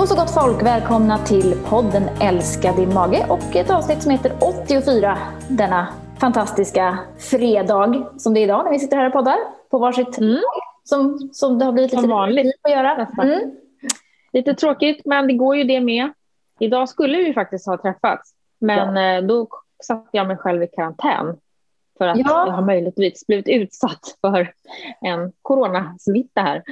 Då så gott folk, välkomna till podden Älska din mage och ett avsnitt som heter 84 denna fantastiska fredag som det är idag när vi sitter här och poddar på varsitt mm. som, som det har blivit lite vanligt att göra. Mm. Lite tråkigt men det går ju det med. Idag skulle vi faktiskt ha träffats men ja. Eh, då satte jag mig själv i karantän för att ja. jag har möjligtvis blivit utsatt för en coronasmitta här.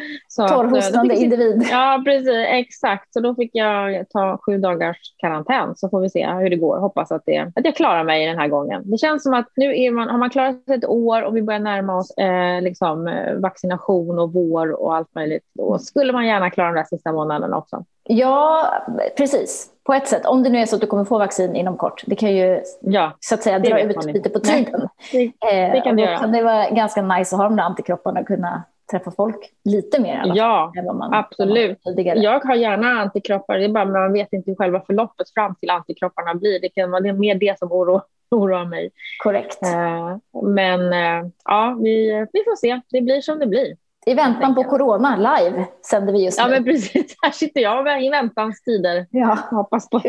Torrhostande jag, individ. Ja, precis. Exakt. Så då fick jag ta sju dagars karantän så får vi se hur det går. Hoppas att, det, att jag klarar mig den här gången. Det känns som att nu är man, har man klarat sig ett år och vi börjar närma oss eh, liksom, eh, vaccination och vår och allt möjligt. Då skulle man gärna klara de där sista månaderna också. Ja, precis på ett sätt, om det nu är så att du kommer få vaccin inom kort, det kan ju ja, så att säga dra ut lite på tiden. Det, det kan det göra. Det var ganska nice att ha de där antikropparna och kunna träffa folk lite mer. I ja, man, absolut. Jag har gärna antikroppar, det är bara man vet inte hur själva förloppet fram till antikropparna blir. Det kan vara mer det som oroar, oroar mig. Korrekt. Uh, men uh, ja, vi, vi får se. Det blir som det blir. I väntan på corona live sänder vi just nu. Ja, men precis. Här sitter jag i väntans tider. Ja. Hoppas på,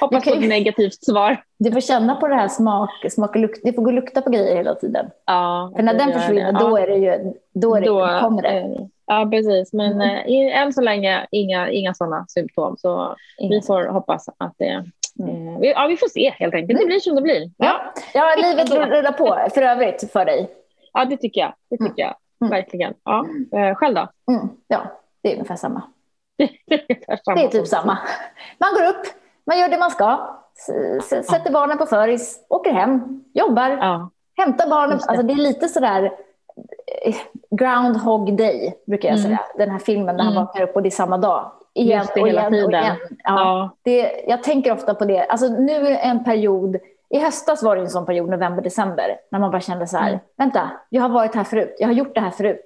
hoppas på ett negativt svar. Du får känna på det här smak, smak och lukt. Du får gå och lukta på grejer hela tiden. Ja, För när den försvinner, ja. då är det ju, då, är det, då kommer det. Ja, precis. Men mm. äh, än så länge inga, inga sådana symptom. Så inga. vi får hoppas att det Mm. Eh, ja, vi får se helt enkelt. Det blir som det blir. Ja, ja livet rullar på för övrigt för dig. Ja, det tycker jag. Det tycker jag. Mm. Verkligen. Ja. Eh, själv då? Mm. Ja, det är ungefär samma. det är typ samma. Man går upp, man gör det man ska, sätter barnen på föris, åker hem, jobbar, ja. hämtar barnen. Det. Alltså det är lite sådär eh, Groundhog Day, brukar jag mm. säga. Den här filmen där mm. han vaknar upp och det är samma dag. Igen och igen tiden. och igen. Ja, ja. Det, jag tänker ofta på det. Alltså nu är en period i höstas var det en sån period, november, december, när man bara kände så här, mm. vänta, jag har varit här förut, jag har gjort det här förut.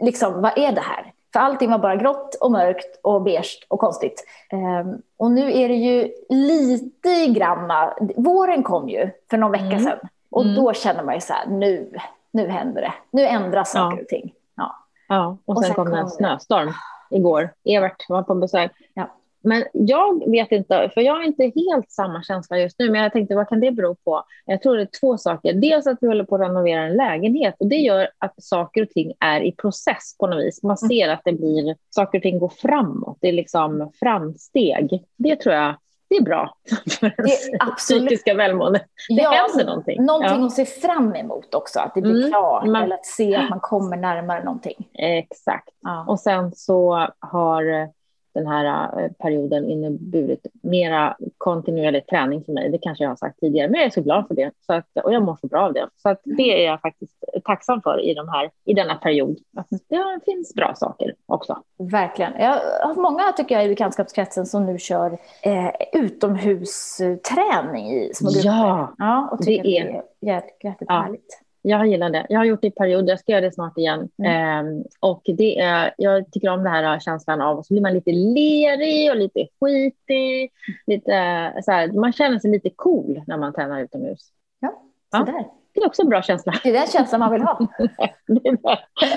Liksom, vad är det här? För allting var bara grått och mörkt och beige och konstigt. Um, och nu är det ju lite granna, våren kom ju för någon vecka mm. sedan. Och mm. då känner man ju så här, nu, nu händer det. Nu ändras saker ja. och ting. Ja. ja, och sen, och sen kom det en snöstorm igår. Evert var på besök. Ja. Men jag vet inte, för jag har inte helt samma känsla just nu, men jag tänkte vad kan det bero på? Jag tror det är två saker. Dels att vi håller på att renovera en lägenhet och det gör att saker och ting är i process på något vis. Man ser att det blir, saker och ting går framåt, det är liksom framsteg. Det tror jag det är bra för det psykiska välmåendet. Det ja, händer någonting. Någonting ja. att se fram emot också, att det blir mm. klart man, eller att se att man kommer närmare någonting. Exakt. Ja. Och sen så har den här eh, perioden inneburit mera kontinuerlig träning för mig. Det kanske jag har sagt tidigare, men jag är så glad för det. Så att, och jag mår så bra av det. Så att det är jag faktiskt tacksam för i, de här, i denna period. Att det finns bra saker också. Verkligen. Jag har många tycker jag, i bekantskapskretsen som nu kör eh, utomhusträning i små grupper. Ja, ja och tycker det är, det är jäkligt ja. härligt. Jag gillar det. Jag har gjort det i perioder, jag ska göra det snart igen. Mm. Um, och det är, jag tycker om den här känslan av att så blir man lite lerig och lite skitig. Lite, så här, man känner sig lite cool när man tränar utomhus. Ja, så ja. Det är också en bra känsla. Det är den känslan man vill ha.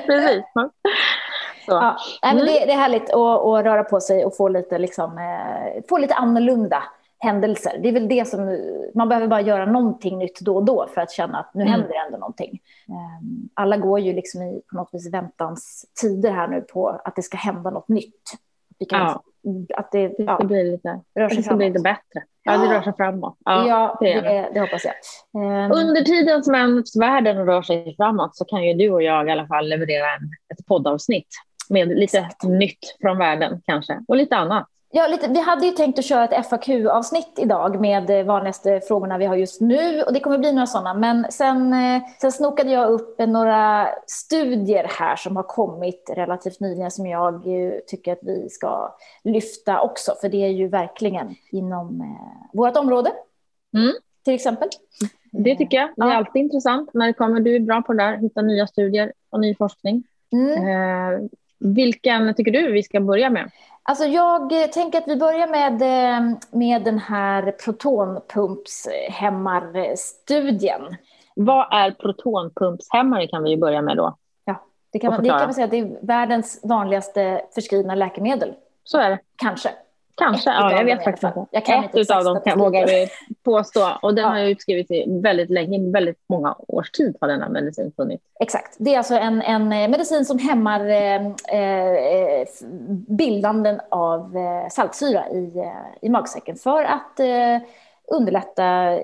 Precis. Ja. Nej, men det, det, är härligt att, att, röra på sig och få lite, liksom, eh, få lite annorlunda händelser. Det är väl det som, man behöver bara göra någonting nytt då och då för att känna att nu mm. händer ändå någonting. Ehm, alla går ju liksom i på något vis väntans tider här nu på att det ska hända något nytt. Ja. att det, det, ska bli lite, rör sig det ska bli lite bättre. Ja, det rör sig framåt. Ja, ja det, det, det, hoppas jag. Um, Under tiden som världen rör sig framåt så kan ju du och jag i alla fall leverera en, ett poddavsnitt med lite exakt. nytt från världen kanske och lite annat. Ja, lite, vi hade ju tänkt att köra ett FAQ-avsnitt idag med de vanligaste frågorna vi har just nu och det kommer bli några sådana. Men sen, eh, sen snokade jag upp några studier här som har kommit relativt nyligen som jag tycker att vi ska lyfta också. För det är ju verkligen inom eh, vårt område, mm. till exempel. Det tycker jag. Det är ja. alltid intressant när det kommer. Du är bra på det där, hitta nya studier och ny forskning. Mm. Eh, vilken tycker du vi ska börja med? Alltså jag tänker att vi börjar med, eh, med den här protonpumpshämmarstudien. Vad är protonpumpshämmare kan vi börja med då? Ja, det kan, man, det kan man säga att det är världens vanligaste förskrivna läkemedel. Så är det. Kanske. Kanske, ja, jag vet faktiskt inte. Jag kan Ett av dem kan, vågar vi påstå. Och den ja. har utskrivits i väldigt länge, väldigt många års tid har denna medicin funnits. Exakt. Det är alltså en, en medicin som hämmar eh, eh bildanden av eh, saltsyra i, eh, i magsäcken för att eh, underlätta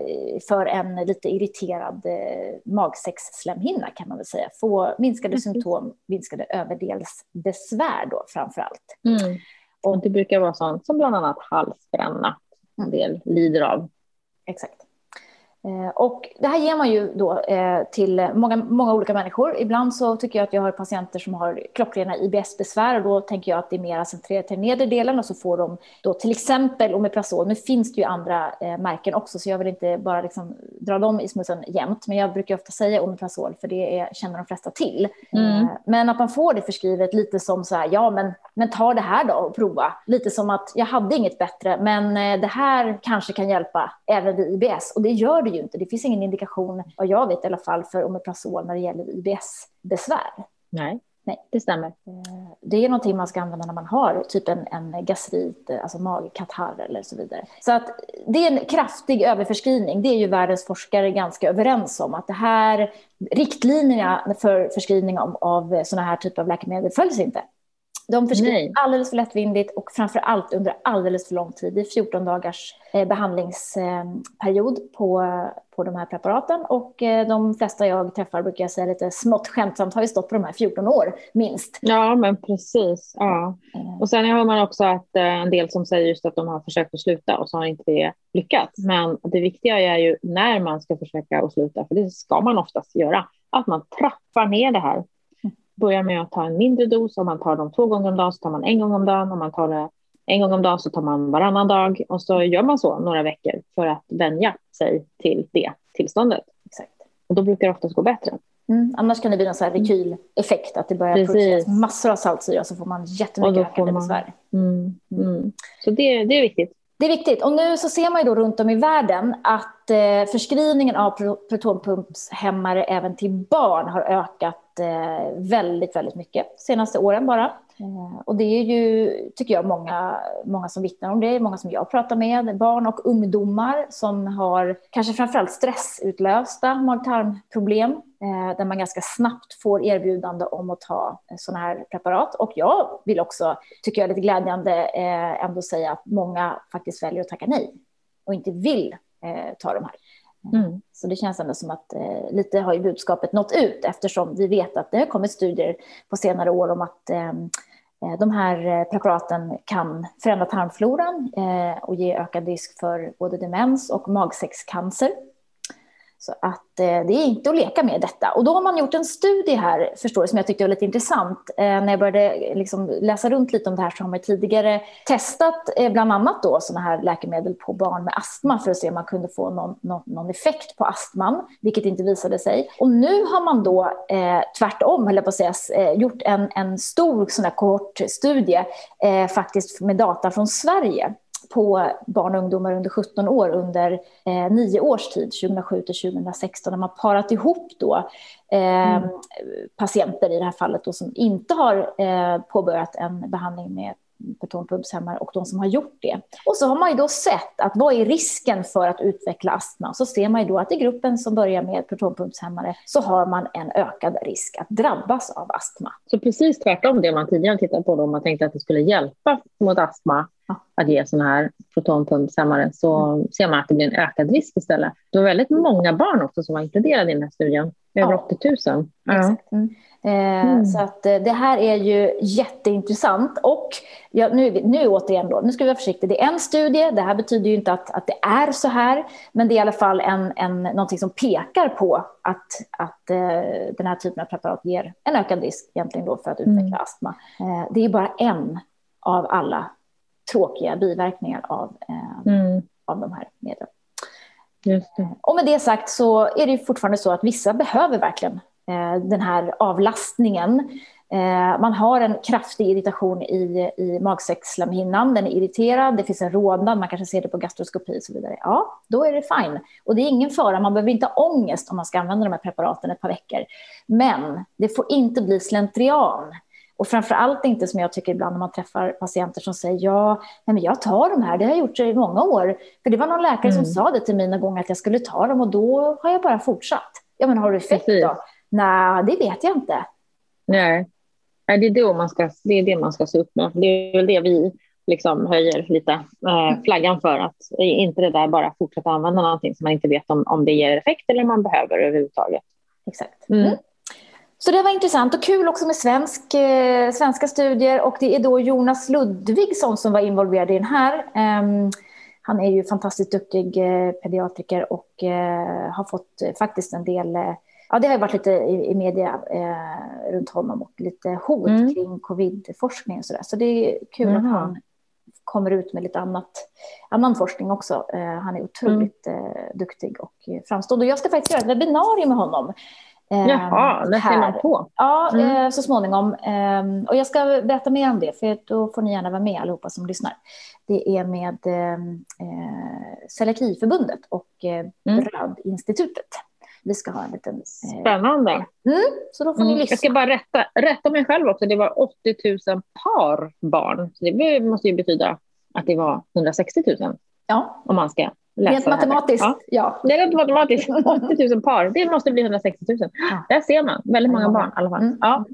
för en lite irriterad eh, magsäcksslemhinna kan man väl säga. Få minskade mm. symptom, minskade överdelsbesvär då framför allt. Mm. Och det brukar vara sånt som bland annat halsbränna en del lider av. Exakt. Eh, och det här ger man ju då eh, till många, många olika människor. Ibland så tycker jag att jag har patienter som har klockrena IBS-besvär och då tänker jag att det är mer centrerat till nedre delen och så får de då till exempel Omeprazol. Nu finns det ju andra eh, märken också så jag vill inte bara liksom dra dem i smutsen jämt men jag brukar ofta säga Omeprazol för det är, känner de flesta till. Mm. Men att man får det förskrivet lite som så här, ja men, men ta det här då och prova. Lite som att jag hade inget bättre men det här kanske kan hjälpa även vid IBS och det gör det ju inte. Det finns ingen indikation, vad jag vet i alla fall, för Omeprazol när det gäller IBS-besvär. Nej. Nej, det stämmer. Eh, det är någonting man ska använda när man har typ en, en gastrit, alltså magkatarr eller så vidare. Så att det är en kraftig överförskrivning. Det är ju världens forskare ganska överens om att det här riktlinjerna för förskrivning av, av sådana här typer av läkemedel följs inte. De förskrivs alldeles för lättvindigt och framför allt under alldeles för lång tid. Det är 14 dagars eh, behandlingsperiod på, på de här preparaten och eh, de flesta jag träffar brukar jag säga lite smått skämtsamt har ju stått på de här 14 år minst. Ja, men precis. Ja. Eh. Och sen hör man också att en del som säger just att de har försökt att sluta och så har inte det lyckats. Men det viktiga är ju när man ska försöka att sluta, för det ska man oftast göra, att man trappar ner det här börjar med att ta en mindre dos. Om man tar dem två gånger om dagen så tar man en gång om dagen. Om man tar det en gång om dagen så tar man varannan dag. Och så gör man så några veckor för att vänja sig till det tillståndet. Exakt. Och då brukar det oftast gå bättre. Mm, annars kan det bli en sån här rekyleffekt, att det börjar produceras massor av saltsyra så får man jättemycket ökade man... besvär. Mm, mm. Så det, det är viktigt. Det är viktigt. Och nu så ser man ju då runt om i världen att eh, förskrivningen av protonpumpshämmare även till barn har ökat eh, väldigt, väldigt mycket de senaste åren bara. Eh, och det är ju, tycker jag, många, många som vittnar om det, många som jag pratar med, barn och ungdomar som har kanske framförallt stressutlösta mag-tarmproblem, eh, där man ganska snabbt får erbjudande om att ta sådana här preparat. Och jag vill också, tycker jag är lite glädjande, eh, ändå säga att många faktiskt väljer att tacka nej och inte vill ta de här. Mm. Så det känns ändå som att eh, lite har ju budskapet nått ut eftersom vi vet att det har kommit studier på senare år om att ehm, eh, de här eh, preparaten kan förändra tarmfloran eh, och ge ökad risk för både demens och magsäckscancer. Så att eh, det är inte att leka med detta. Och då har man gjort en studie här, förstår du, som jag tyckte var lite intressant. Eh, när jag började eh, liksom läsa runt lite om det här så har man tidigare testat eh, bland annat då sådana här läkemedel på barn med astma för att se om man kunde få någon, någon, någon effekt på astman, vilket inte visade sig. Och nu har man då eh, tvärtom, höll jag på att säga, eh, gjort en, en stor sån här kohortstudie, eh, faktiskt med data från Sverige på barn och ungdomar under 17 år under eh, nio års tid, 2007 till 2016, när man parat ihop då, eh, mm. patienter i det här fallet då, som inte har eh, påbörjat en behandling med protonpumpshämmare och de som har gjort det. Och så har man ju då sett att vad är risken för att utveckla astma? Så ser man ju då att i gruppen som börjar med protonpumpshämmare så har man en ökad risk att drabbas av astma. Så precis tvärtom det man tidigare tittat på då, man tänkte att det skulle hjälpa mot astma ja. att ge sådana här protonpumpshämmare så mm. ser man att det blir en ökad risk istället. Det var väldigt många barn också som var inkluderade i den här studien, över ja. 80 000. Ja. Mm. Eh, mm. Så att eh, det här är ju jätteintressant. Och ja, nu, nu återigen då, nu ska vi vara försiktiga. Det är en studie, det här betyder ju inte att, att det är så här, men det är i alla fall en, en, någonting som pekar på att, att eh, den här typen av preparat ger en ökad risk egentligen då för att utveckla mm. astma. Det är bara en av alla tråkiga biverkningar av, mm. av de här medlen. Och med det sagt så är det fortfarande så att vissa behöver verkligen den här avlastningen. Eh, man har en kraftig irritation i, i magsäcksslemhinnan, den är irriterad, det finns en rodnad, man kanske ser det på gastroskopi och så vidare. Ja, då är det fine. Och det är ingen fara, man behöver inte ha ångest om man ska använda de här preparaten ett par veckor. Men det får inte bli slentrian Och framför allt inte som jag tycker ibland när man träffar patienter som säger ja, nej men jag tar de här, det har jag gjort i många år. För det var någon läkare mm. som sa det till mig någon gång att jag skulle ta dem och då har jag bara fortsatt. Ja men har du effekt då? Nej, det vet jag inte. Nej, det är, det man ska, det är det man ska se upp med. Det är väl det vi liksom höjer lite eh, flaggan för. Att inte det där bara fortsätta använda någonting som man inte vet om, om det ger effekt eller man behöver överhuvudtaget. Exakt. Mm. Mm. Så det var intressant och kul också med svensk, eh, svenska studier och det är då Jonas Ludvigsson som var involverad i den här. Um, han är ju fantastiskt duktig eh, pediatriker och eh, har fått eh, faktiskt en del eh, Ja, det har varit lite i, i media eh, runt honom och lite hot mm. kring covidforskning och så där. Så det är kul mm. att han kommer ut med lite annat, annan forskning också. Eh, han är otroligt mm. duktig och framstående. Och jag ska faktiskt göra ett webbinarium med honom Eh, Jaha, när ser man på? Ja, mm. Eh, så småningom. Ehm, och jag ska berätta mer om det, för då får ni gärna vara med allihopa som lyssnar. Det är med ehm, eh, Celiakiförbundet och mm. Brödinstitutet. Vi ska ha en liten... Spännande. Mm, så då får ni mm. lyssna. Jag ska bara rätta, rätta mig själv också. Det var 80 000 par barn. Så det måste ju betyda att det var 160 000. Ja. Om man ska Rent matematiskt, ja. ja. Det är rent matematiskt. 80 000 par, det måste bli 160 000. Ja. Där ser man, väldigt många barn i alla fall. Mm. Ja,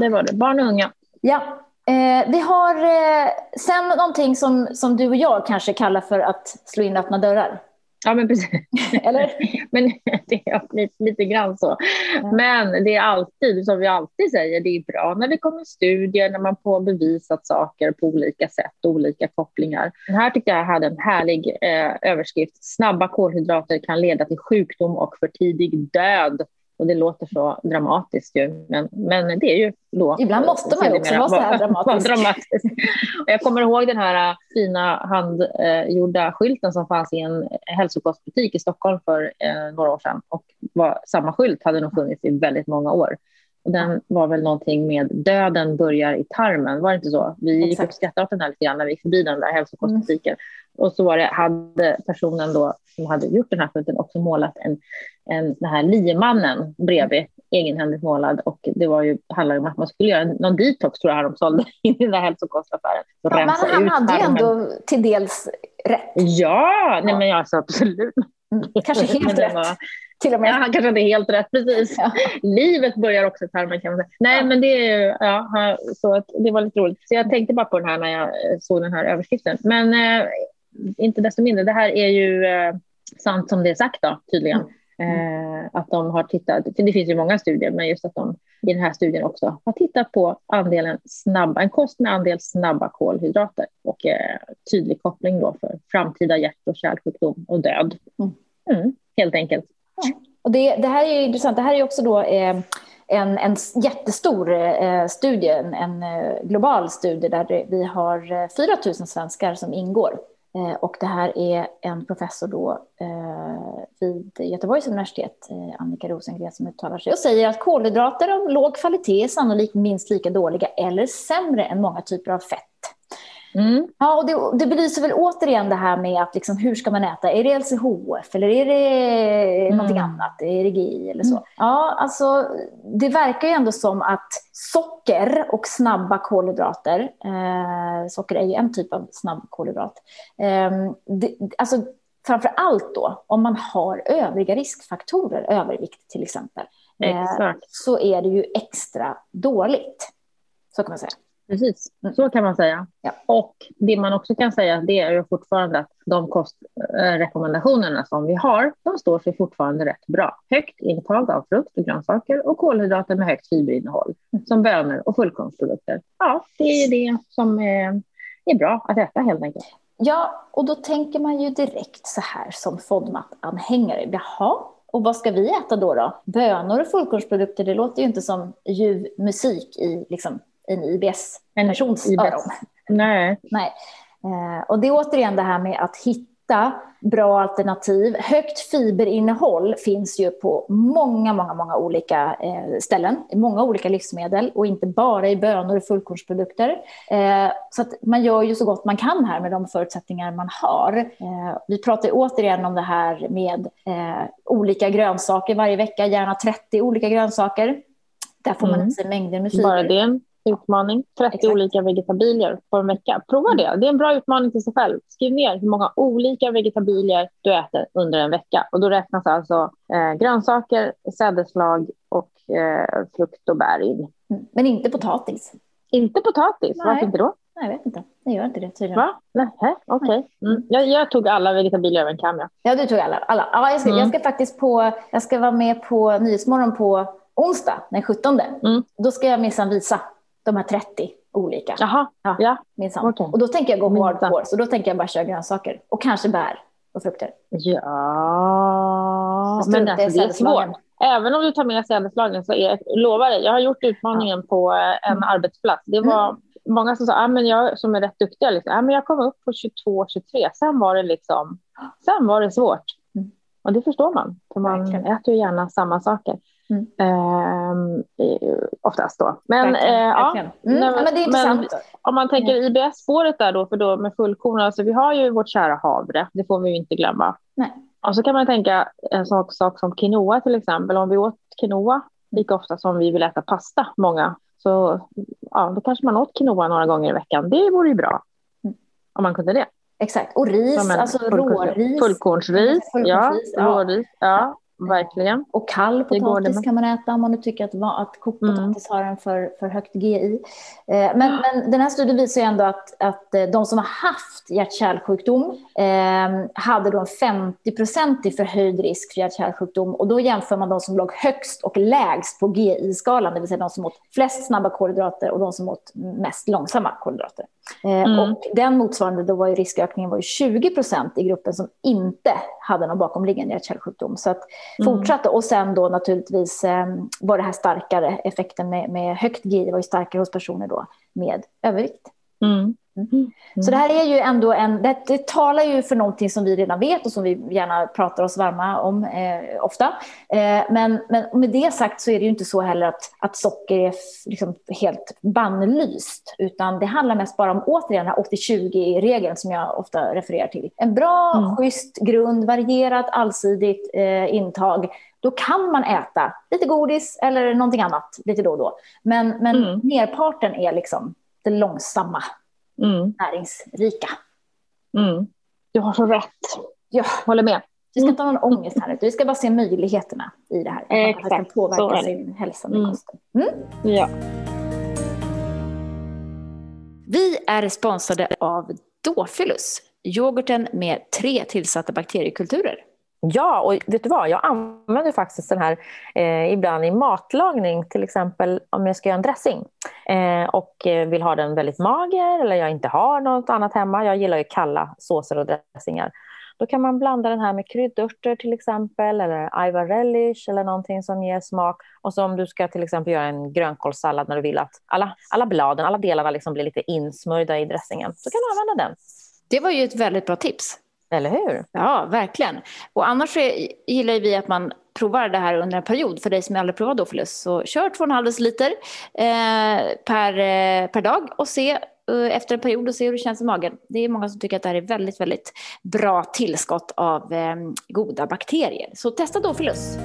det var det. Barn och unga. Ja. Eh, vi har eh, sen någonting som, som du och jag kanske kallar för att slå in öppna dörrar. Ja, men precis. Eller? men det är lite, lite grann så. Ja. Men det är alltid, som vi alltid säger, det är bra när det kommer studier, när man får bevisat saker på olika sätt, olika kopplingar. Den här tyckte jag hade en härlig eh, överskrift. Snabba kolhydrater kan leda till sjukdom och för tidig död. Och det låter så dramatiskt ju, men, men det är ju då... Ibland måste man ju också vara så här dramatisk. dramatisk. Och jag kommer ihåg den här äh, fina handgjorda skylten som fanns i en hälsokostbutik i Stockholm för eh, några år sedan. Och var, samma skylt hade nog funnits i väldigt många år. Och den var väl någonting med döden börjar i tarmen, var det inte så? Vi gick och skrattade åt den här lite grann när vi gick förbi den där hälsokostbutiken. Mm. Och så var det, hade personen då som hade gjort den här skylten också målat en, en den här liemannen bredvid, egenhändigt målad. Och det var ju, handlade om att man skulle göra någon detox tror jag de sålde i den där hälsokostaffären. Ja, men han hade ju ändå till dels rätt. Ja, nej, men alltså, absolut. Mm, kanske helt rätt. Var, till och med. Ja, han kanske hade helt rätt, precis. Ja. Livet börjar också i tarmen kan man säga. Nej, ja. men det, ja, så att, det var lite roligt. Så jag tänkte bara på den här när jag såg den här överskriften. Men eh, inte desto mindre, det här är ju eh, sant som det är sagt då, tydligen. Mm. Eh, att de har tittat, för det finns ju många studier, men just att de i den här studien också har tittat på andelen snabba, en kost med andel snabba kolhydrater och eh, tydlig koppling då för framtida hjärt och kärlsjukdom och död. Mm. Mm, helt enkelt. Ja. Och det, det, här är intressant, det här är också då eh, en, en jättestor eh, studie, en, en eh, global studie där vi har 4 000 svenskar som ingår. Eh, och det här är en professor då eh, vid Göteborgs universitet, eh, Annika Rosengren, som uttalar sig och säger att kolhydrater av låg kvalitet är sannolikt minst lika dåliga eller sämre än många typer av fett. Mm. Ja, och det, det belyser väl återigen det här med att liksom, hur ska man äta? Är det LCHF eller är det mm. någonting annat? Är det GI eller så? Mm. Ja, alltså det verkar ju ändå som att socker och snabba kolhydrater, eh, socker är ju en typ av snabb kolhydrat, eh, det, alltså framför allt då om man har övriga riskfaktorer, övervikt till exempel, eh, så är det ju extra dåligt. Så kan man säga. Precis, så kan man säga. Ja. Och det man också kan säga det är ju fortfarande att de kostrekommendationerna som vi har, de står sig fortfarande rätt bra. Högt intag av frukt och grönsaker och kolhydrater med högt fiberinnehåll som bönor och fullkornsprodukter. Ja, det är det som är, är bra att äta helt enkelt. Ja, och då tänker man ju direkt så här som FODMAP-anhängare. Jaha, och vad ska vi äta då? då? Bönor och fullkornsprodukter, det låter ju inte som ljuv musik i liksom, en IBS-persons öron. Nej. Nej. Eh, och det är återigen det här med att hitta bra alternativ. Högt fiberinnehåll finns ju på många, många, många olika eh, ställen, i många olika livsmedel och inte bara i bönor och fullkornsprodukter. Eh, så man gör ju så gott man kan här med de förutsättningar man har. Vi pratar återigen om det här med olika grönsaker varje vecka, gärna 30 olika grönsaker. Där får man mm. i sig mängder med fibrer. Bara det utmaning. 30 Exakt. olika vegetabilier på en vecka. Prova det. Det är en bra utmaning till sig själv. Skriv ner hur många olika vegetabilier du äter under en vecka. Och då räknas alltså eh, grönsaker, sädesslag och eh, frukt och bär in. Mm. Men inte potatis? Inte potatis. Nej. Varför inte då? Nej, jag vet inte. Det gör inte det tydligen. Va? Nej, okej. Okay. Mm. Jag, jag, tog alla vegetabilier över en kam. Ja. ja, du tog alla. alla. Ja, jag, ska, mm. jag ska faktiskt på, jag ska vara med på Nyhetsmorgon på onsdag den 17. Mm. Då ska jag minsann visa de här 30 olika. Jaha, ja. ja. Minsann. Okay. Och då tänker jag gå hardcore, så då tänker jag bara köra grönsaker. Och kanske bär och frukter. Ja, men alltså, det är svårt. Även om du tar med sädeslagen så är, lovar dig, jag har gjort utmaningen ja. på en mm. arbetsplats. Det var mm. många som sa, ah, men jag, som är rätt duktiga, liksom, ah, men jag kom upp på 22, 23. Sen var det liksom, sen var det svårt. Mm. Och det förstår man, för man Verkligen. äter ju gärna samma saker. Mm. Eh, oftast då. Men, eh. Ja, mm. men, det är men om man tänker mm. IBS-spåret där då, för då med fullkorn, alltså vi har ju vårt kära havre, det får vi ju inte glömma. Nej. Och så kan man tänka en sak, sak som quinoa till exempel, om vi åt quinoa lika ofta som vi vill äta pasta, många, så ja, då kanske man åt quinoa några gånger i veckan. Det vore ju bra mm. om man kunde det. Exakt, och ris, alltså råris. Fullkornsris, ja, ja. råris, ja. Verkligen. Och kall potatis kan man äta om man nu tycker att, att kokt potatis mm. har en för, för högt GI. Eh, men, men den här studien visar ju ändå att, att eh, de som har haft hjärt-kärlsjukdom eh, hade då en 50-procentig förhöjd risk för hjärt-kärlsjukdom. Och då jämför man de som låg högst och lägst på GI-skalan, det vill säga de som åt flest snabba kolhydrater och de som åt mest långsamma kolhydrater. Eh, mm. Och den motsvarande, då var ju riskökningen var ju 20 procent i gruppen som inte hade någon bakomliggande hjärt-kärlsjukdom. Så att mm. Och sen då naturligtvis eh, var det här starkare, effekten med, med högt GI var ju starkare hos personer då med övervikt. Mm. Mm. Så det här är ju ändå en, det, det, talar ju för någonting som vi redan vet och som vi gärna pratar oss varma om eh, ofta. Eh, men, men med det sagt så är det ju inte så heller att, att socker är liksom helt bannlyst, utan det handlar mest bara om återigen den här 80-20-regeln som jag ofta refererar till. En bra, mm. schysst grund, varierat, allsidigt eh, intag då kan man äta lite godis eller någonting annat lite då och då. Men, men mm. merparten är liksom det långsamma mm. näringsrika. Mm. Du har så rätt. Ja. Håller med. Vi ska inte ha någon ångest här, vi ska bara se möjligheterna i det här. Exakt. Att man kan påverka sin hälsa med mm. kosten. Mm. Ja. Vi är sponsrade av Dofilus, yoghurten med tre tillsatta bakteriekulturer. Ja, och vet du vad? Jag använder faktiskt den här eh, ibland i matlagning, till exempel om jag ska göra en dressing eh, och eh, vill ha den väldigt mager eller jag inte har något annat hemma. Jag gillar ju kalla såser och dressingar. Då kan man blanda den här med kryddörter till exempel eller Ivar relish eller någonting som ger smak. Och så om du ska till exempel göra en grönkålssallad när du vill att alla, alla bladen, alla delarna liksom blir lite insmörjda i dressingen, så kan du använda den. Det var ju ett väldigt bra tips. Eller hur? Ja, verkligen. Och annars gillar vi att man provar det här under en period. För dig som aldrig provat Dofilus, så kör 2,5 deciliter eh, per, eh, per dag och se eh, efter en period och se hur det känns i magen. Det är många som tycker att det här är väldigt, väldigt bra tillskott av eh, goda bakterier. Så testa Dofilus.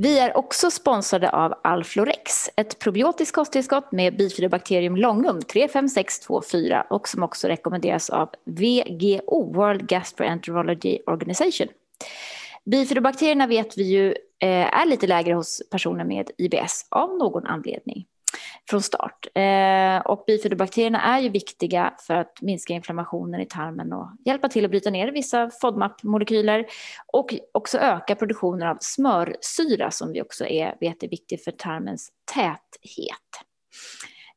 Vi är också sponsrade av Alflorex, ett probiotiskt kosttillskott med bifidobakterium longum 35624 och som också rekommenderas av VGO, World Gastroenterology Organization. Bifidobakterierna vet vi ju eh, är lite lägre hos personer med IBS av någon anledning från start. Eh, och bifidobakterierna är ju viktiga för att minska inflammationen i tarmen och hjälpa till att bryta ner vissa FODMAP-molekyler och också öka produktionen av smörsyra som vi också är, vet är viktig för tarmens täthet.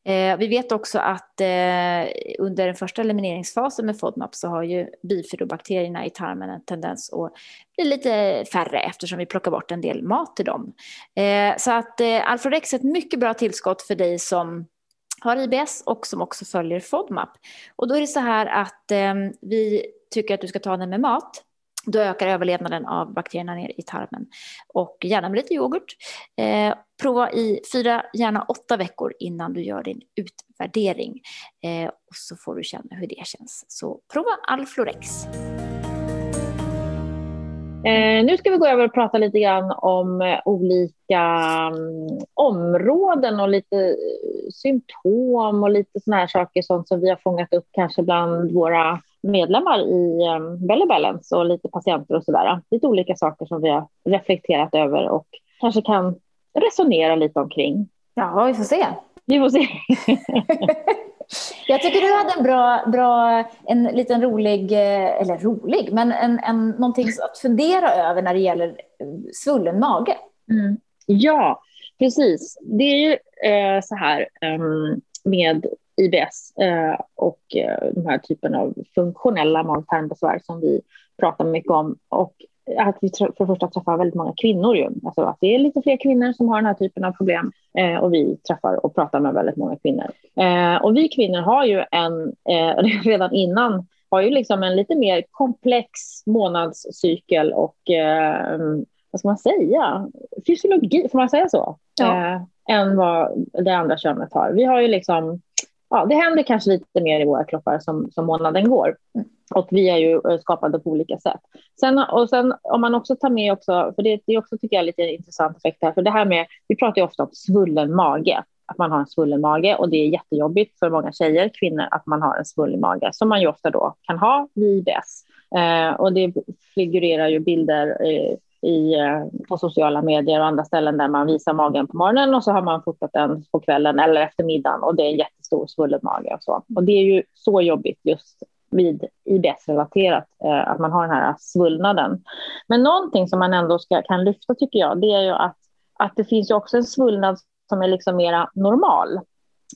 Eh, vi vet också att eh, under den första elimineringsfasen med FODMAP så har ju bifidobakterierna i tarmen en tendens att bli lite färre eftersom vi plockar bort en del mat till dem. Eh, så att eh, Alfredex är ett mycket bra tillskott för dig som har IBS och som också följer FODMAP. Och då är det så här att eh, vi tycker att du ska ta den med mat då ökar överlevnaden av bakterierna ner i tarmen. Och gärna med lite yoghurt. Eh, prova i fyra, gärna åtta veckor innan du gör din utvärdering. Eh, och så får du känna hur det känns. Så prova Alflorex. Eh, nu ska vi gå över och prata lite grann om eh, olika um, områden och lite eh, symptom och lite såna här saker sånt som vi har fångat upp kanske bland våra medlemmar i Belly Balance och lite patienter och sådär. Lite olika saker som vi har reflekterat över och kanske kan resonera lite omkring. Ja, vi får se. Vi får se. Jag tycker du hade en bra, bra en liten rolig, eh, eller rolig, men en, en, någonting att fundera över när det gäller eh, svullen mage. Mm. Ja, precis. Det är ju eh, så här um, med IBS eh, och eh, den här typen av funktionella mag-tarmbesvär som vi pratar mycket om. Och att vi för det första träffar väldigt många kvinnor. Ju. Alltså att det är lite fler kvinnor som har den här typen av problem eh, och vi träffar och pratar med väldigt många kvinnor. Eh, och vi kvinnor har ju en, eh, redan innan, har ju liksom en lite mer komplex månadscykel och vad ska man säga, fysiologi, får man säga så? Ja. Än vad det andra könet har. Vi har ju liksom ja, det händer kanske lite mer i våra kroppar som, som månaden går. Mm. Och vi är ju eh, skapade på olika sätt. Sen, och sen om man också tar med också, för det, det är också tycker jag lite intressant effekt här, för det här med, vi pratar ju ofta om svullen mage, att man har en svullen mage och det är jättejobbigt för många tjejer, kvinnor, att man har en svullen mage som man ju ofta då kan ha vid IBS. Eh, och det figurerar ju bilder eh, i, eh, på sociala medier och andra ställen där man visar magen på morgonen och så har man fotat den på kvällen eller eftermiddagen och det är en jättestor svullen mage och så. Och det är ju så jobbigt just vid IBS-relaterat, eh, att man har den här svullnaden. Men någonting som man ändå ska, kan lyfta tycker jag, det är ju att, att det finns ju också en svullnad som är liksom mera normal.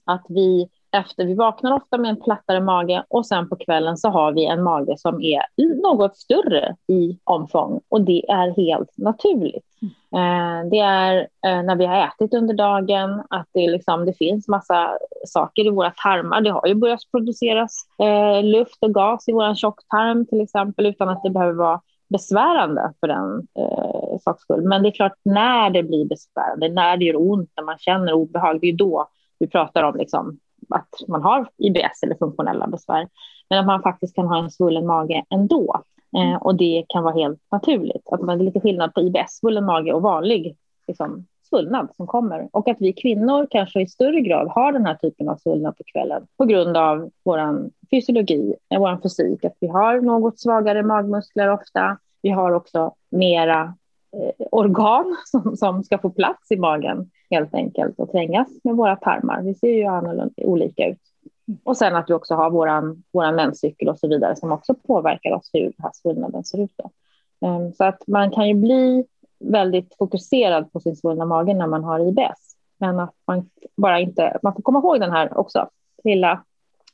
Att vi efter, vi vaknar ofta med en plattare mage och sen på kvällen så har vi en mage som är något större i omfång och det är helt naturligt. Mm. Det är eh, när vi har ätit under dagen, att det, liksom, det finns massa saker i våra tarmar. Det har ju börjat produceras eh, luft och gas i vår tjocktarm till exempel utan att det behöver vara besvärande för den eh, saks skull. Men det är klart, när det blir besvärande, när det gör ont, när man känner obehag, det är då vi pratar om liksom, att man har IBS eller funktionella besvär, men att man faktiskt kan ha en svullen mage ändå. Eh, och det kan vara helt naturligt. Att man, det är lite skillnad på IBS, svullen mage och vanlig liksom, svullnad som kommer. Och att vi kvinnor kanske i större grad har den här typen av svullnad på kvällen på grund av vår fysiologi, eh, vår fysik. Att vi har något svagare magmuskler ofta. Vi har också mera eh, organ som, som ska få plats i magen helt enkelt och trängas med våra tarmar. Vi ser ju annorlunda, olika ut. Och sen att vi också har våran, våran menscykel och så vidare som också påverkar oss hur den här svullnaden ser ut. Då. Um, så att man kan ju bli väldigt fokuserad på sin svullna mage när man har IBS. Men att man bara inte, man får komma ihåg den här också lilla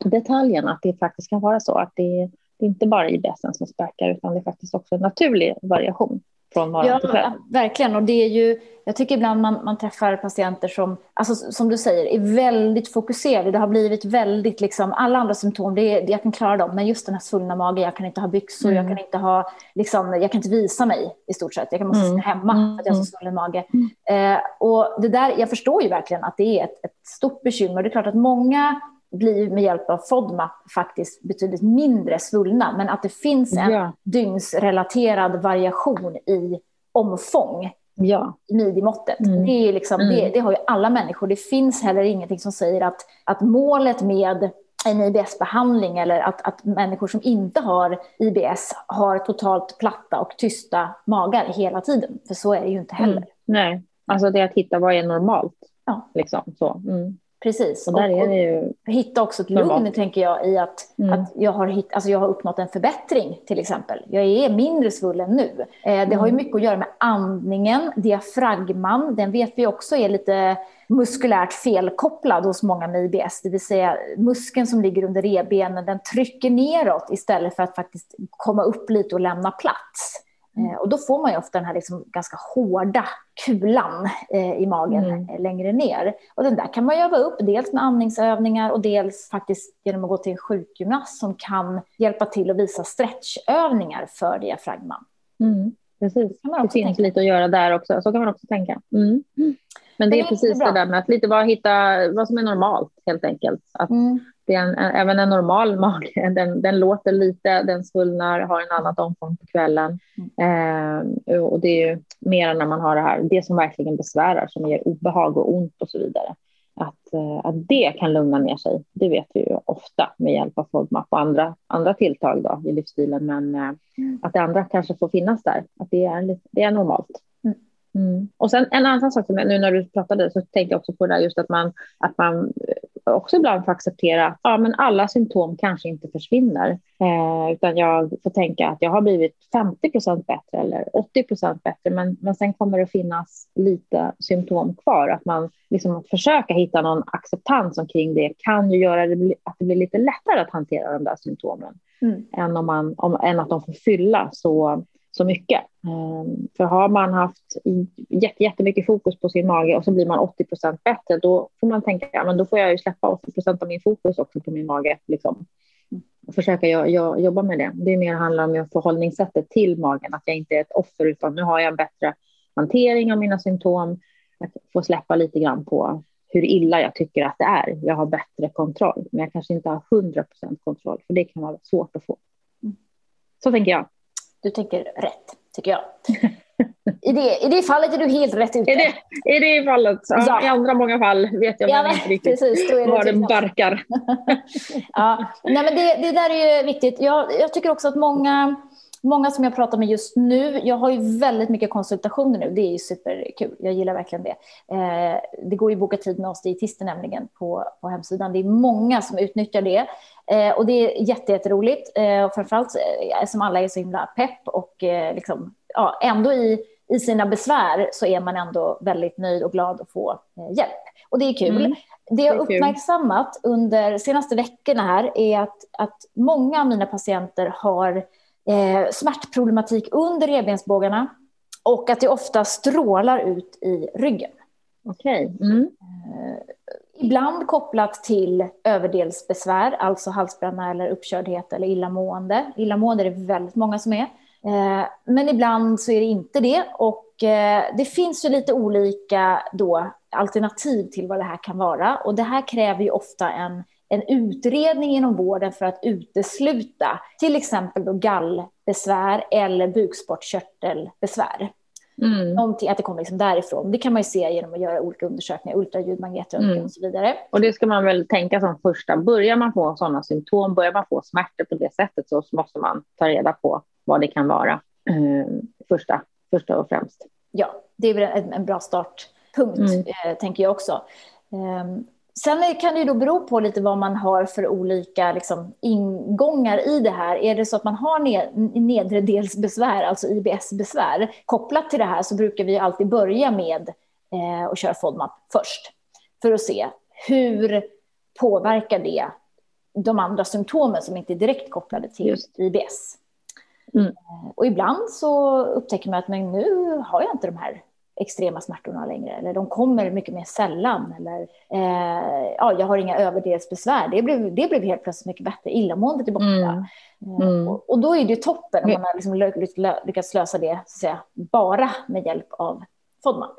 detaljen att det faktiskt kan vara så att det, det är inte bara IBS som späkar utan det är faktiskt också en naturlig variation från morgon ja, till kväll. Verkligen, och det är ju, jag tycker ibland man, man träffar patienter som, alltså, som du säger, är väldigt fokuserade. Det har blivit väldigt, liksom, alla andra symptom, det är, jag kan klara dem, men just den här svullna magen, jag kan inte ha byxor, mm. jag kan inte ha, liksom, jag kan inte visa mig i stort sett. Jag kan måste mm. sitta hemma för att jag har så svullen mage. Mm. Eh, och det där, jag förstår ju verkligen att det är ett, ett stort bekymmer. Det är klart att många blir med hjälp av FODMAP faktiskt betydligt mindre svullna, men att det finns en ja. dygnsrelaterad variation i omfång ja. i midjemåttet. Mm. Det, är liksom, mm. det, det, har ju alla människor. Det finns heller ingenting som säger att, att målet med en IBS-behandling eller att, att människor som inte har IBS har totalt platta och tysta magar hela tiden. För så är det ju inte heller. Mm. Nej, alltså det att hitta vad är normalt. Ja. Liksom, så. Mm. Precis. Och där är det ju... Hitta också ett lugn, tänker jag, i att, mm. att jag, har hitt, alltså jag har uppnått en förbättring, till exempel. Jag är mindre svullen nu. Eh, det mm. har ju mycket att göra med andningen, diafragman. Den vet vi också är lite muskulärt felkopplad hos många med IBS, det vill säga muskeln som ligger under revbenen, den trycker neråt istället för att faktiskt komma upp lite och lämna plats. Mm. Och då får man ju ofta den här liksom ganska hårda kulan eh, i magen mm. Eh, längre ner. Och den där kan man öva upp, dels med andningsövningar och dels faktiskt genom att gå till en sjukgymnast som kan hjälpa till att visa stretchövningar för diafragman. Mm. Precis, det finns tänka. lite att göra där också. Så kan man också tänka. Mm. Men det är precis det där med att lite bara hitta vad som är normalt helt enkelt. Att, mm. Det är en, även en normal mage, den, den låter lite, den svullnar, har en annat omfång på kvällen. Mm. Eh, och det är ju mer när man har det här, det som verkligen besvärar, som ger obehag och ont och så vidare. Att, eh, att det kan lugna ner sig, det vet vi ju ofta med hjälp av FODMAP och andra, andra tilltag då, i livsstilen. Men eh, mm. att det andra kanske får finnas där, att det är, det är normalt. Mm. Och sen en annan sak, som nu när du pratade så tänkte jag också på det där just att man, att man också ibland får acceptera att ja, men alla symptom kanske inte försvinner. Eh, utan jag får tänka att jag har blivit 50 procent bättre eller 80 procent bättre. Men, men sen kommer det finnas lite symptom kvar. Att man liksom försöka hitta någon acceptans omkring det kan ju göra det, att det blir lite lättare att hantera de där symptomen. Mm. Än, om man, om, än att de får fylla så så mycket. Ehm, för har man haft jättemycket fokus på sin mage och så blir man 80 procent bättre, då får man tänka, ja, men då får jag ju släppa 80 procent av min fokus också på min mage. Liksom. Och försöka jag, jag, jobba med det. Det är mer handlar om förhållningssättet till magen, att jag inte är ett offer, utan nu har jag en bättre hantering av mina symptom. Att få släppa lite grann på hur illa jag tycker att det är. Jag har bättre kontroll, men jag kanske inte har 100 procent kontroll, för det kan vara svårt att få. Så tänker jag. Du tänker rätt, tycker jag. I det, I det fallet är du helt rätt ute. I det, i det fallet. Ja, ja. I andra många fall vet jag ja, inte riktigt precis, var det barkar. ja. Nej, men det, det där är ju viktigt. Jag, jag tycker också att många Många som jag pratar med just nu, jag har ju väldigt mycket konsultationer nu, det är ju superkul, jag gillar verkligen det. Eh, det går ju att boka tid med oss dietister nämligen på, på hemsidan, det är många som utnyttjar det. Eh, och det är jätteroligt, eh, och framförallt eh, som alla är så himla pepp och eh, liksom, ja, ändå i, i sina besvär så är man ändå väldigt nöjd och glad att få eh, hjälp. Och det är kul. Mm. Det jag uppmärksammat under de senaste veckorna här är att, att många av mina patienter har eh, smärtproblematik under revbensbågarna och att det ofta strålar ut i ryggen. Okej. Okay. Mm. Eh, ibland kopplat till överdelsbesvär, alltså halsbränna eller uppkördhet eller illamående. Illamående är det väldigt många som är. Eh, men ibland så är det inte det och eh, det finns ju lite olika då alternativ till vad det här kan vara och det här kräver ju ofta en en utredning inom vården för att utesluta till exempel då gallbesvär eller bukspottkörtelbesvär. Mm. Någonting, att det kommer liksom därifrån. Det kan man ju se genom att göra olika undersökningar, ultraljud, magnetröntgen mm. och så vidare. Och det ska man väl tänka som första. Börjar man få sådana symptom, börjar man få smärtor på det sättet så måste man ta reda på vad det kan vara. Eh, första, första och främst. Ja, det är väl en, en bra startpunkt, mm. eh, tänker jag också. Um, Sen kan det då bero på lite vad man har för olika liksom, ingångar i det här. Är det så att man har ned, nedre delsbesvär, alltså IBS-besvär, kopplat till det här så brukar vi alltid börja med eh, att köra FODMAP först. För att se hur påverkar det de andra symptomen som inte är direkt kopplade till Just. IBS. Mm. Eh, och ibland så upptäcker man att men nu har jag inte de här extrema smärtorna längre. Eller de kommer mycket mer sällan. Eller eh, ja, jag har inga överdelsbesvär. Det blev, det blev helt plötsligt mycket bättre. Illamåendet är borta. Mm. Eh, mm. Och, och, då är det toppen om man har liksom lyckats lösa det så säga, bara med hjälp av FODMAP.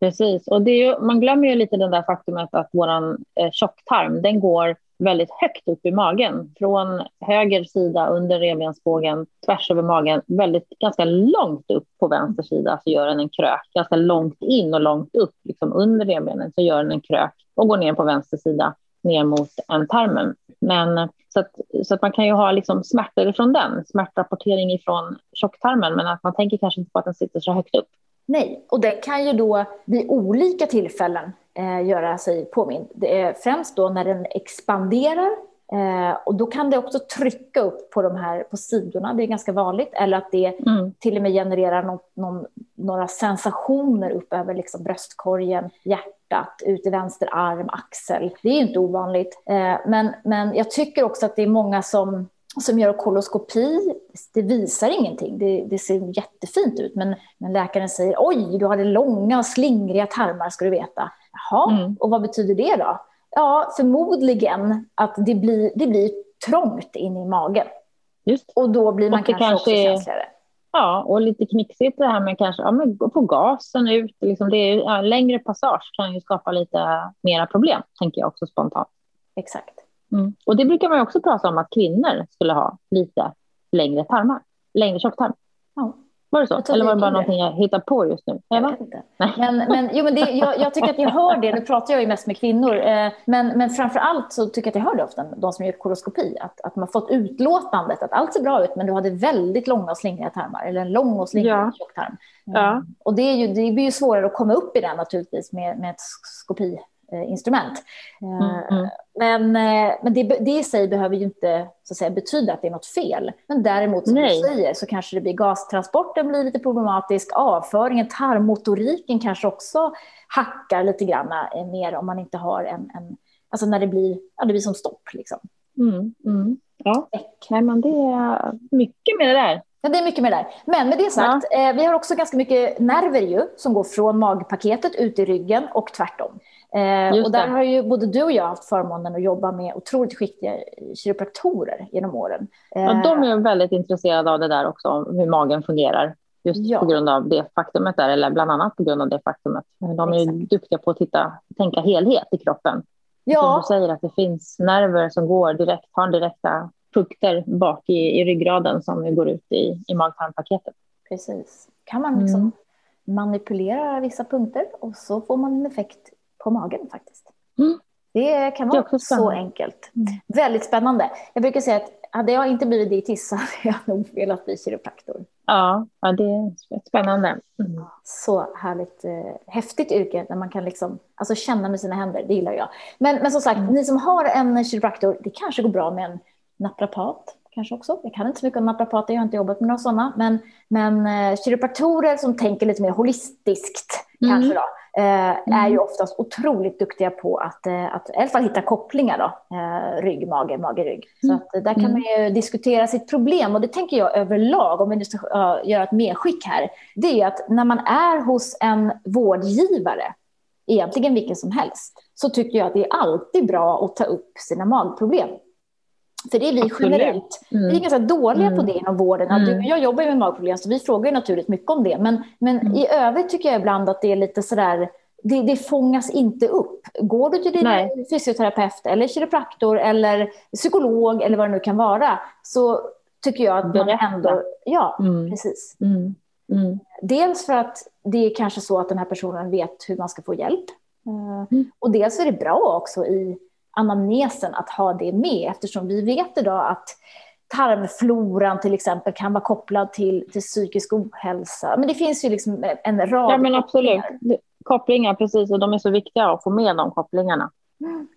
Precis, och det är ju, man glömmer ju lite det där faktumet att vår eh, tjocktarm, den går väldigt högt upp i magen. Från höger sida under revbensbågen, tvärs över magen, väldigt, ganska långt upp på vänster sida så gör den en krök. Ganska långt in och långt upp, liksom under revbenen, så gör den en krök och går ner på vänster sida ner mot ändtarmen. Men så att, så att man kan ju ha liksom smärtor från den, smärtrapportering ifrån tjocktarmen, men att man tänker kanske inte på att den sitter så högt upp. Nej, och det kan ju då vid olika tillfällen eh, göra sig påmind. Det är främst då när den expanderar eh, och då kan det också trycka upp på de här på sidorna, det är ganska vanligt, eller att det mm. till och med genererar någon, någon, några sensationer upp över liksom bröstkorgen, hjärtat, ut i vänster arm, axel. Det är inte ovanligt. Eh, men, men jag tycker också att det är många som som gör koloskopi, det visar ingenting. Det, det, ser jättefint ut, men, men läkaren säger oj, du hade långa och slingriga tarmar ska du veta. Jaha, mm. och vad betyder det då? Ja, förmodligen att det blir, det blir trångt in i magen. Just. Och då blir man kanske, kanske också känsligare. Ja, och lite knixigt det här med kanske ja, men gå på gasen ut. Liksom det är, ja, längre passage kan ju skapa lite mera problem, tänker jag också spontant. Exakt. Mm. Och det brukar man också prata om att kvinnor skulle ha lite längre tarmar, längre tjocktarm. Var det så? Eller var det bara någonting jag hittade på just nu? Jag vet inte. Men, men, jo, men det, jag, jag, tycker att jag hör det, nu pratar jag ju mest med kvinnor, eh, men, men framför allt så tycker jag att jag hör det ofta, de som gör koloskopi, att, att man fått utlåtandet att allt ser bra ut, men du hade väldigt långa och slingriga tarmar, eller en lång och slingrig ja. tjocktarm. Ja. Eh, och det, är ju, det blir ju svårare att komma upp i den naturligtvis med, med ett skopi instrument. Mm, eh, mm. Men, eh, men det, det i sig behöver ju inte så att säga, betyda att det är något fel. Men däremot som Nej. du säger så kanske det blir gastransporten blir lite problematisk, avföringen, tarmmotoriken kanske också hackar lite grann mer om man inte har en, en alltså när det blir, ja, det blir som stopp liksom. Mm, mm. ja, Nej, men det är mycket med det där. Ja, det är mycket mer där. Men med det sagt, ja. eh, vi har också ganska mycket nerver ju, som går från magpaketet ut i ryggen och tvärtom. Eh, och där har ju både du och jag haft förmånen att jobba med otroligt skickliga kiropraktorer genom åren. Eh, ja, de är väldigt intresserade av det där också, om hur magen fungerar. Just ja. på grund av det faktumet där, eller bland annat på grund av det faktumet. De är ju duktiga på att titta, tänka helhet i kroppen. Ja. Som du säger, att det finns nerver som går direkt, har direkta punkter bak i, i ryggraden som går ut i, i mag-tarmpaketet. Precis. Kan man liksom mm. manipulera vissa punkter och så får man en effekt på magen faktiskt. Mm. Det kan vara det så enkelt. Mm. Väldigt spännande. Jag brukar säga att hade jag inte blivit dietist så hade jag nog velat bli kiropraktor. Ja, ja det är spännande. Mm. Så härligt, eh, häftigt yrke när man kan liksom, alltså känna med sina händer, det gillar jag. Men, men som sagt, mm. ni som har en kiropraktor, det kanske går bra med en naprapat kanske också. Jag kan inte så mycket om naprapater, jag har inte jobbat med några sådana. Men, men eh, kiropraktorer som tänker lite mer holistiskt mm. kanske då. Är ju oftast otroligt duktiga på att, eh, att i alla fall hitta kopplingar då, eh, rygg, mage, mage, rygg. Mm. Så att, där kan man ju diskutera sitt problem och det tänker jag överlag, om vi nu ska göra ett medskick här, det är att när man är hos en vårdgivare, egentligen vilken som helst, så tycker jag att det är alltid bra att ta upp sina magproblem. För det är vi generellt. Mm. Vi är ganska dåliga mm. på det inom vården. Mm. Du, jag jobbar ju med magproblem så vi frågar ju naturligt mycket om det. Men, men mm. i övrigt tycker jag ibland att det är lite sådär, det, det fångas inte upp. Går du till din Nej. fysioterapeut eller kiropraktor eller psykolog eller vad det nu kan vara så tycker jag att Berätta. man ändå... Ja, mm. precis. Mm. Mm. Dels för att det är kanske så att den här personen vet hur man ska få hjälp. Uh, och dels är det bra också i anamnesen att ha det med eftersom vi vet idag att tarmfloran till exempel kan vara kopplad till, till psykisk ohälsa. Men det finns ju liksom en rad Ja men absolut, kopplingar. precis och de är så viktiga att få med de kopplingarna. Mm.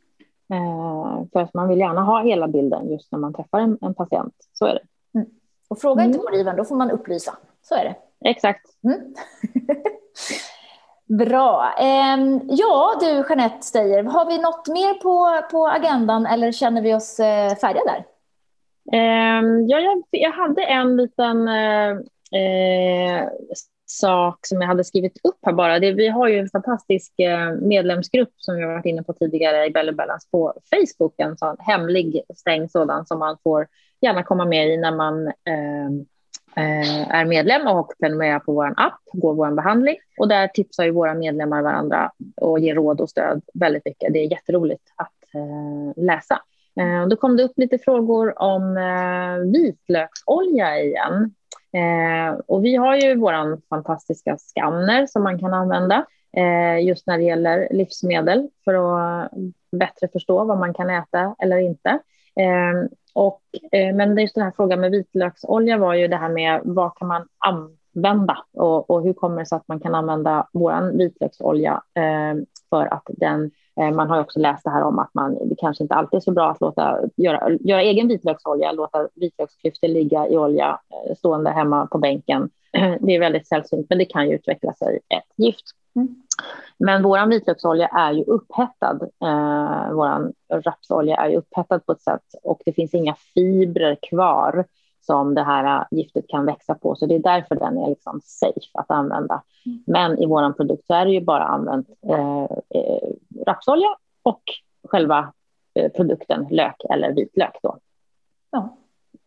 Eh, för att man vill gärna ha hela bilden just när man träffar en, en patient, så är det. Mm. Och fråga inte vårdgivaren, då får man upplysa. Så är det. Exakt. Mm. Bra. Ehm, ja, du Jeanette Steyer, har vi något mer på, på agendan eller känner vi oss eh, färdiga där? Ehm, ja, jag, jag, hade en liten eh, eh, sak som jag hade skrivit upp här bara. Det, vi har ju en fantastisk eh, medlemsgrupp som vi har varit inne på tidigare i Belly Balance på Facebook, en sån hemlig stängd sådan som man får gärna komma med i när man Eh, Eh, är medlem och prenumererar på vår app, går vår behandling. Och där tipsar ju våra medlemmar varandra och ger råd och stöd väldigt mycket. Det är jätteroligt att eh, läsa. Eh, då kom det upp lite frågor om eh, vitlöksolja igen. Eh, och vi har ju vår fantastiska skanner som man kan använda just när det gäller livsmedel för att bättre förstå vad man kan äta eller inte. Och, eh, men just den här frågan med vitlöksolja var ju det här med vad kan man använda och, och hur kommer det sig att man kan använda vår vitlöksolja eh, för att den eh, man har också läst det här om att man, det kanske inte alltid är så bra att låta, göra, göra egen vitlöksolja, låta vitlöksklyftor ligga i olja eh, stående hemma på bänken. Det är väldigt sällsynt, men det kan ju utveckla sig ett gift. Mm. Men vår vitlöksolja är ju upphettad. Eh, vår rapsolja är ju upphettad på ett sätt och det finns inga fibrer kvar som det här giftet kan växa på. Så det är därför den är liksom safe att använda. Mm. Men i vår produkt så är det ju bara använt eh, eh, rapsolja och själva eh, produkten lök eller vitlök. Då. Ja.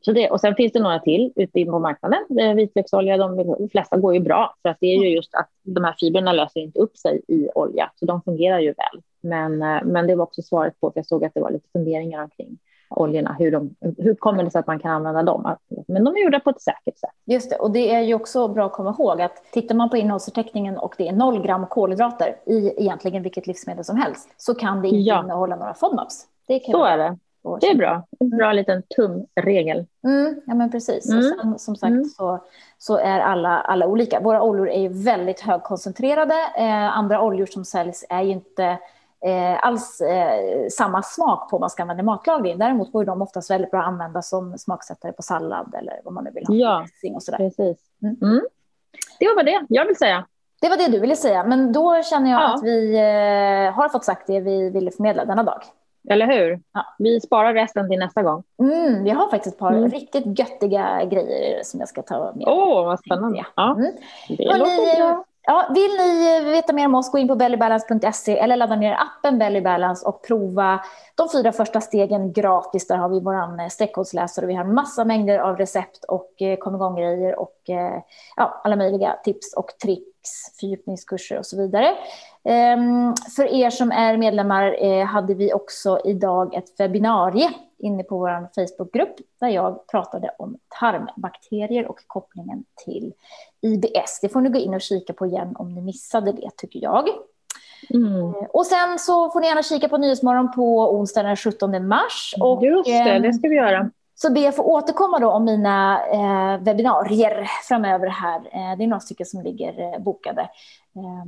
Så det, och sen finns det några till ute på marknaden. Vitlöksolja, de, de flesta går ju bra för att det är ju just att de här fibrerna löser inte upp sig i olja, så de fungerar ju väl. Men, eh, men det var också svaret på, för jag såg att det var lite funderingar omkring oljorna, hur, de, hur kommer det sig att man kan använda dem? Men de är gjorda på ett säkert sätt. Just det, och det är ju också bra att komma ihåg att tittar man på innehållsförteckningen och det är noll gram kolhydrater i egentligen vilket livsmedel som helst så kan det inte ja. innehålla några FODMAPs. Det så är det. Det är bra. En bra liten tumregel. Mm, ja, men precis. Mm. Och sen, som sagt mm. så, så är alla, alla olika. Våra oljor är ju väldigt högkoncentrerade. Eh, andra oljor som säljs är ju inte eh, alls eh, samma smak på om man ska använda matlagning. Däremot går de oftast väldigt bra att använda som smaksättare på sallad eller vad man nu vill ha. Ja, och sådär. precis. Mm. Mm. Det var det jag vill säga. Det var det du ville säga, men då känner jag ja. att vi eh, har fått sagt det vi ville förmedla denna dag. Eller hur? Ja. Vi sparar resten till nästa gång. Mm, vi har faktiskt ett par mm. riktigt göttiga grejer som jag ska ta med. Åh, oh, vad spännande. Ja. Mm. Det låter bra. Ja, vill ni veta mer om oss, gå in på bellybalance.se eller ladda ner appen Bellybalance och prova de fyra första stegen gratis. Där har vi vår streckkodsläsare. Vi har massa mängder av recept och eh, kom igång-grejer och eh, ja, alla möjliga tips och tricks, fördjupningskurser och så vidare. Ehm, för er som är medlemmar eh, hade vi också idag ett webbinarie inne på vår Facebookgrupp där jag pratade om tarmbakterier och kopplingen till IBS. Det får ni gå in och kika på igen om ni missade det, tycker jag. Mm. Eh, och sen så får ni gärna kika på Nyhetsmorgon på onsdag den 17 mars. Och, Just det, det ska vi göra. Så ber jag få återkomma då om mina eh, webbinarier framöver här. Eh, det är några stycken som ligger eh, bokade. Eh,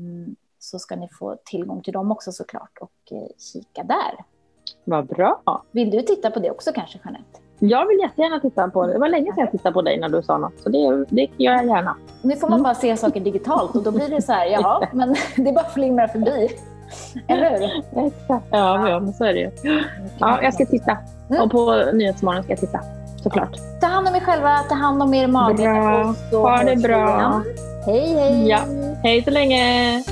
så ska ni få tillgång till dem också såklart och eh, kika där. Vad bra. Vill du titta på det också kanske, Jeanette? Jag vill jättegärna titta på det. Det var länge sedan jag tittade på dig när du sa något, så det, det gör jag gärna. Nu får man mm. bara se saker digitalt och då blir det så här, jaha, men det bara flimrar förbi. Eller hur? Ja, ja, men så är det ju. Ja, jag ska titta. Mm. Och på Nyhetsmorgon ska jag titta, såklart. Ta hand om er själva, ta hand om er mage. Bra. Ha det bra. Hej, hej. Ja. Hej så länge.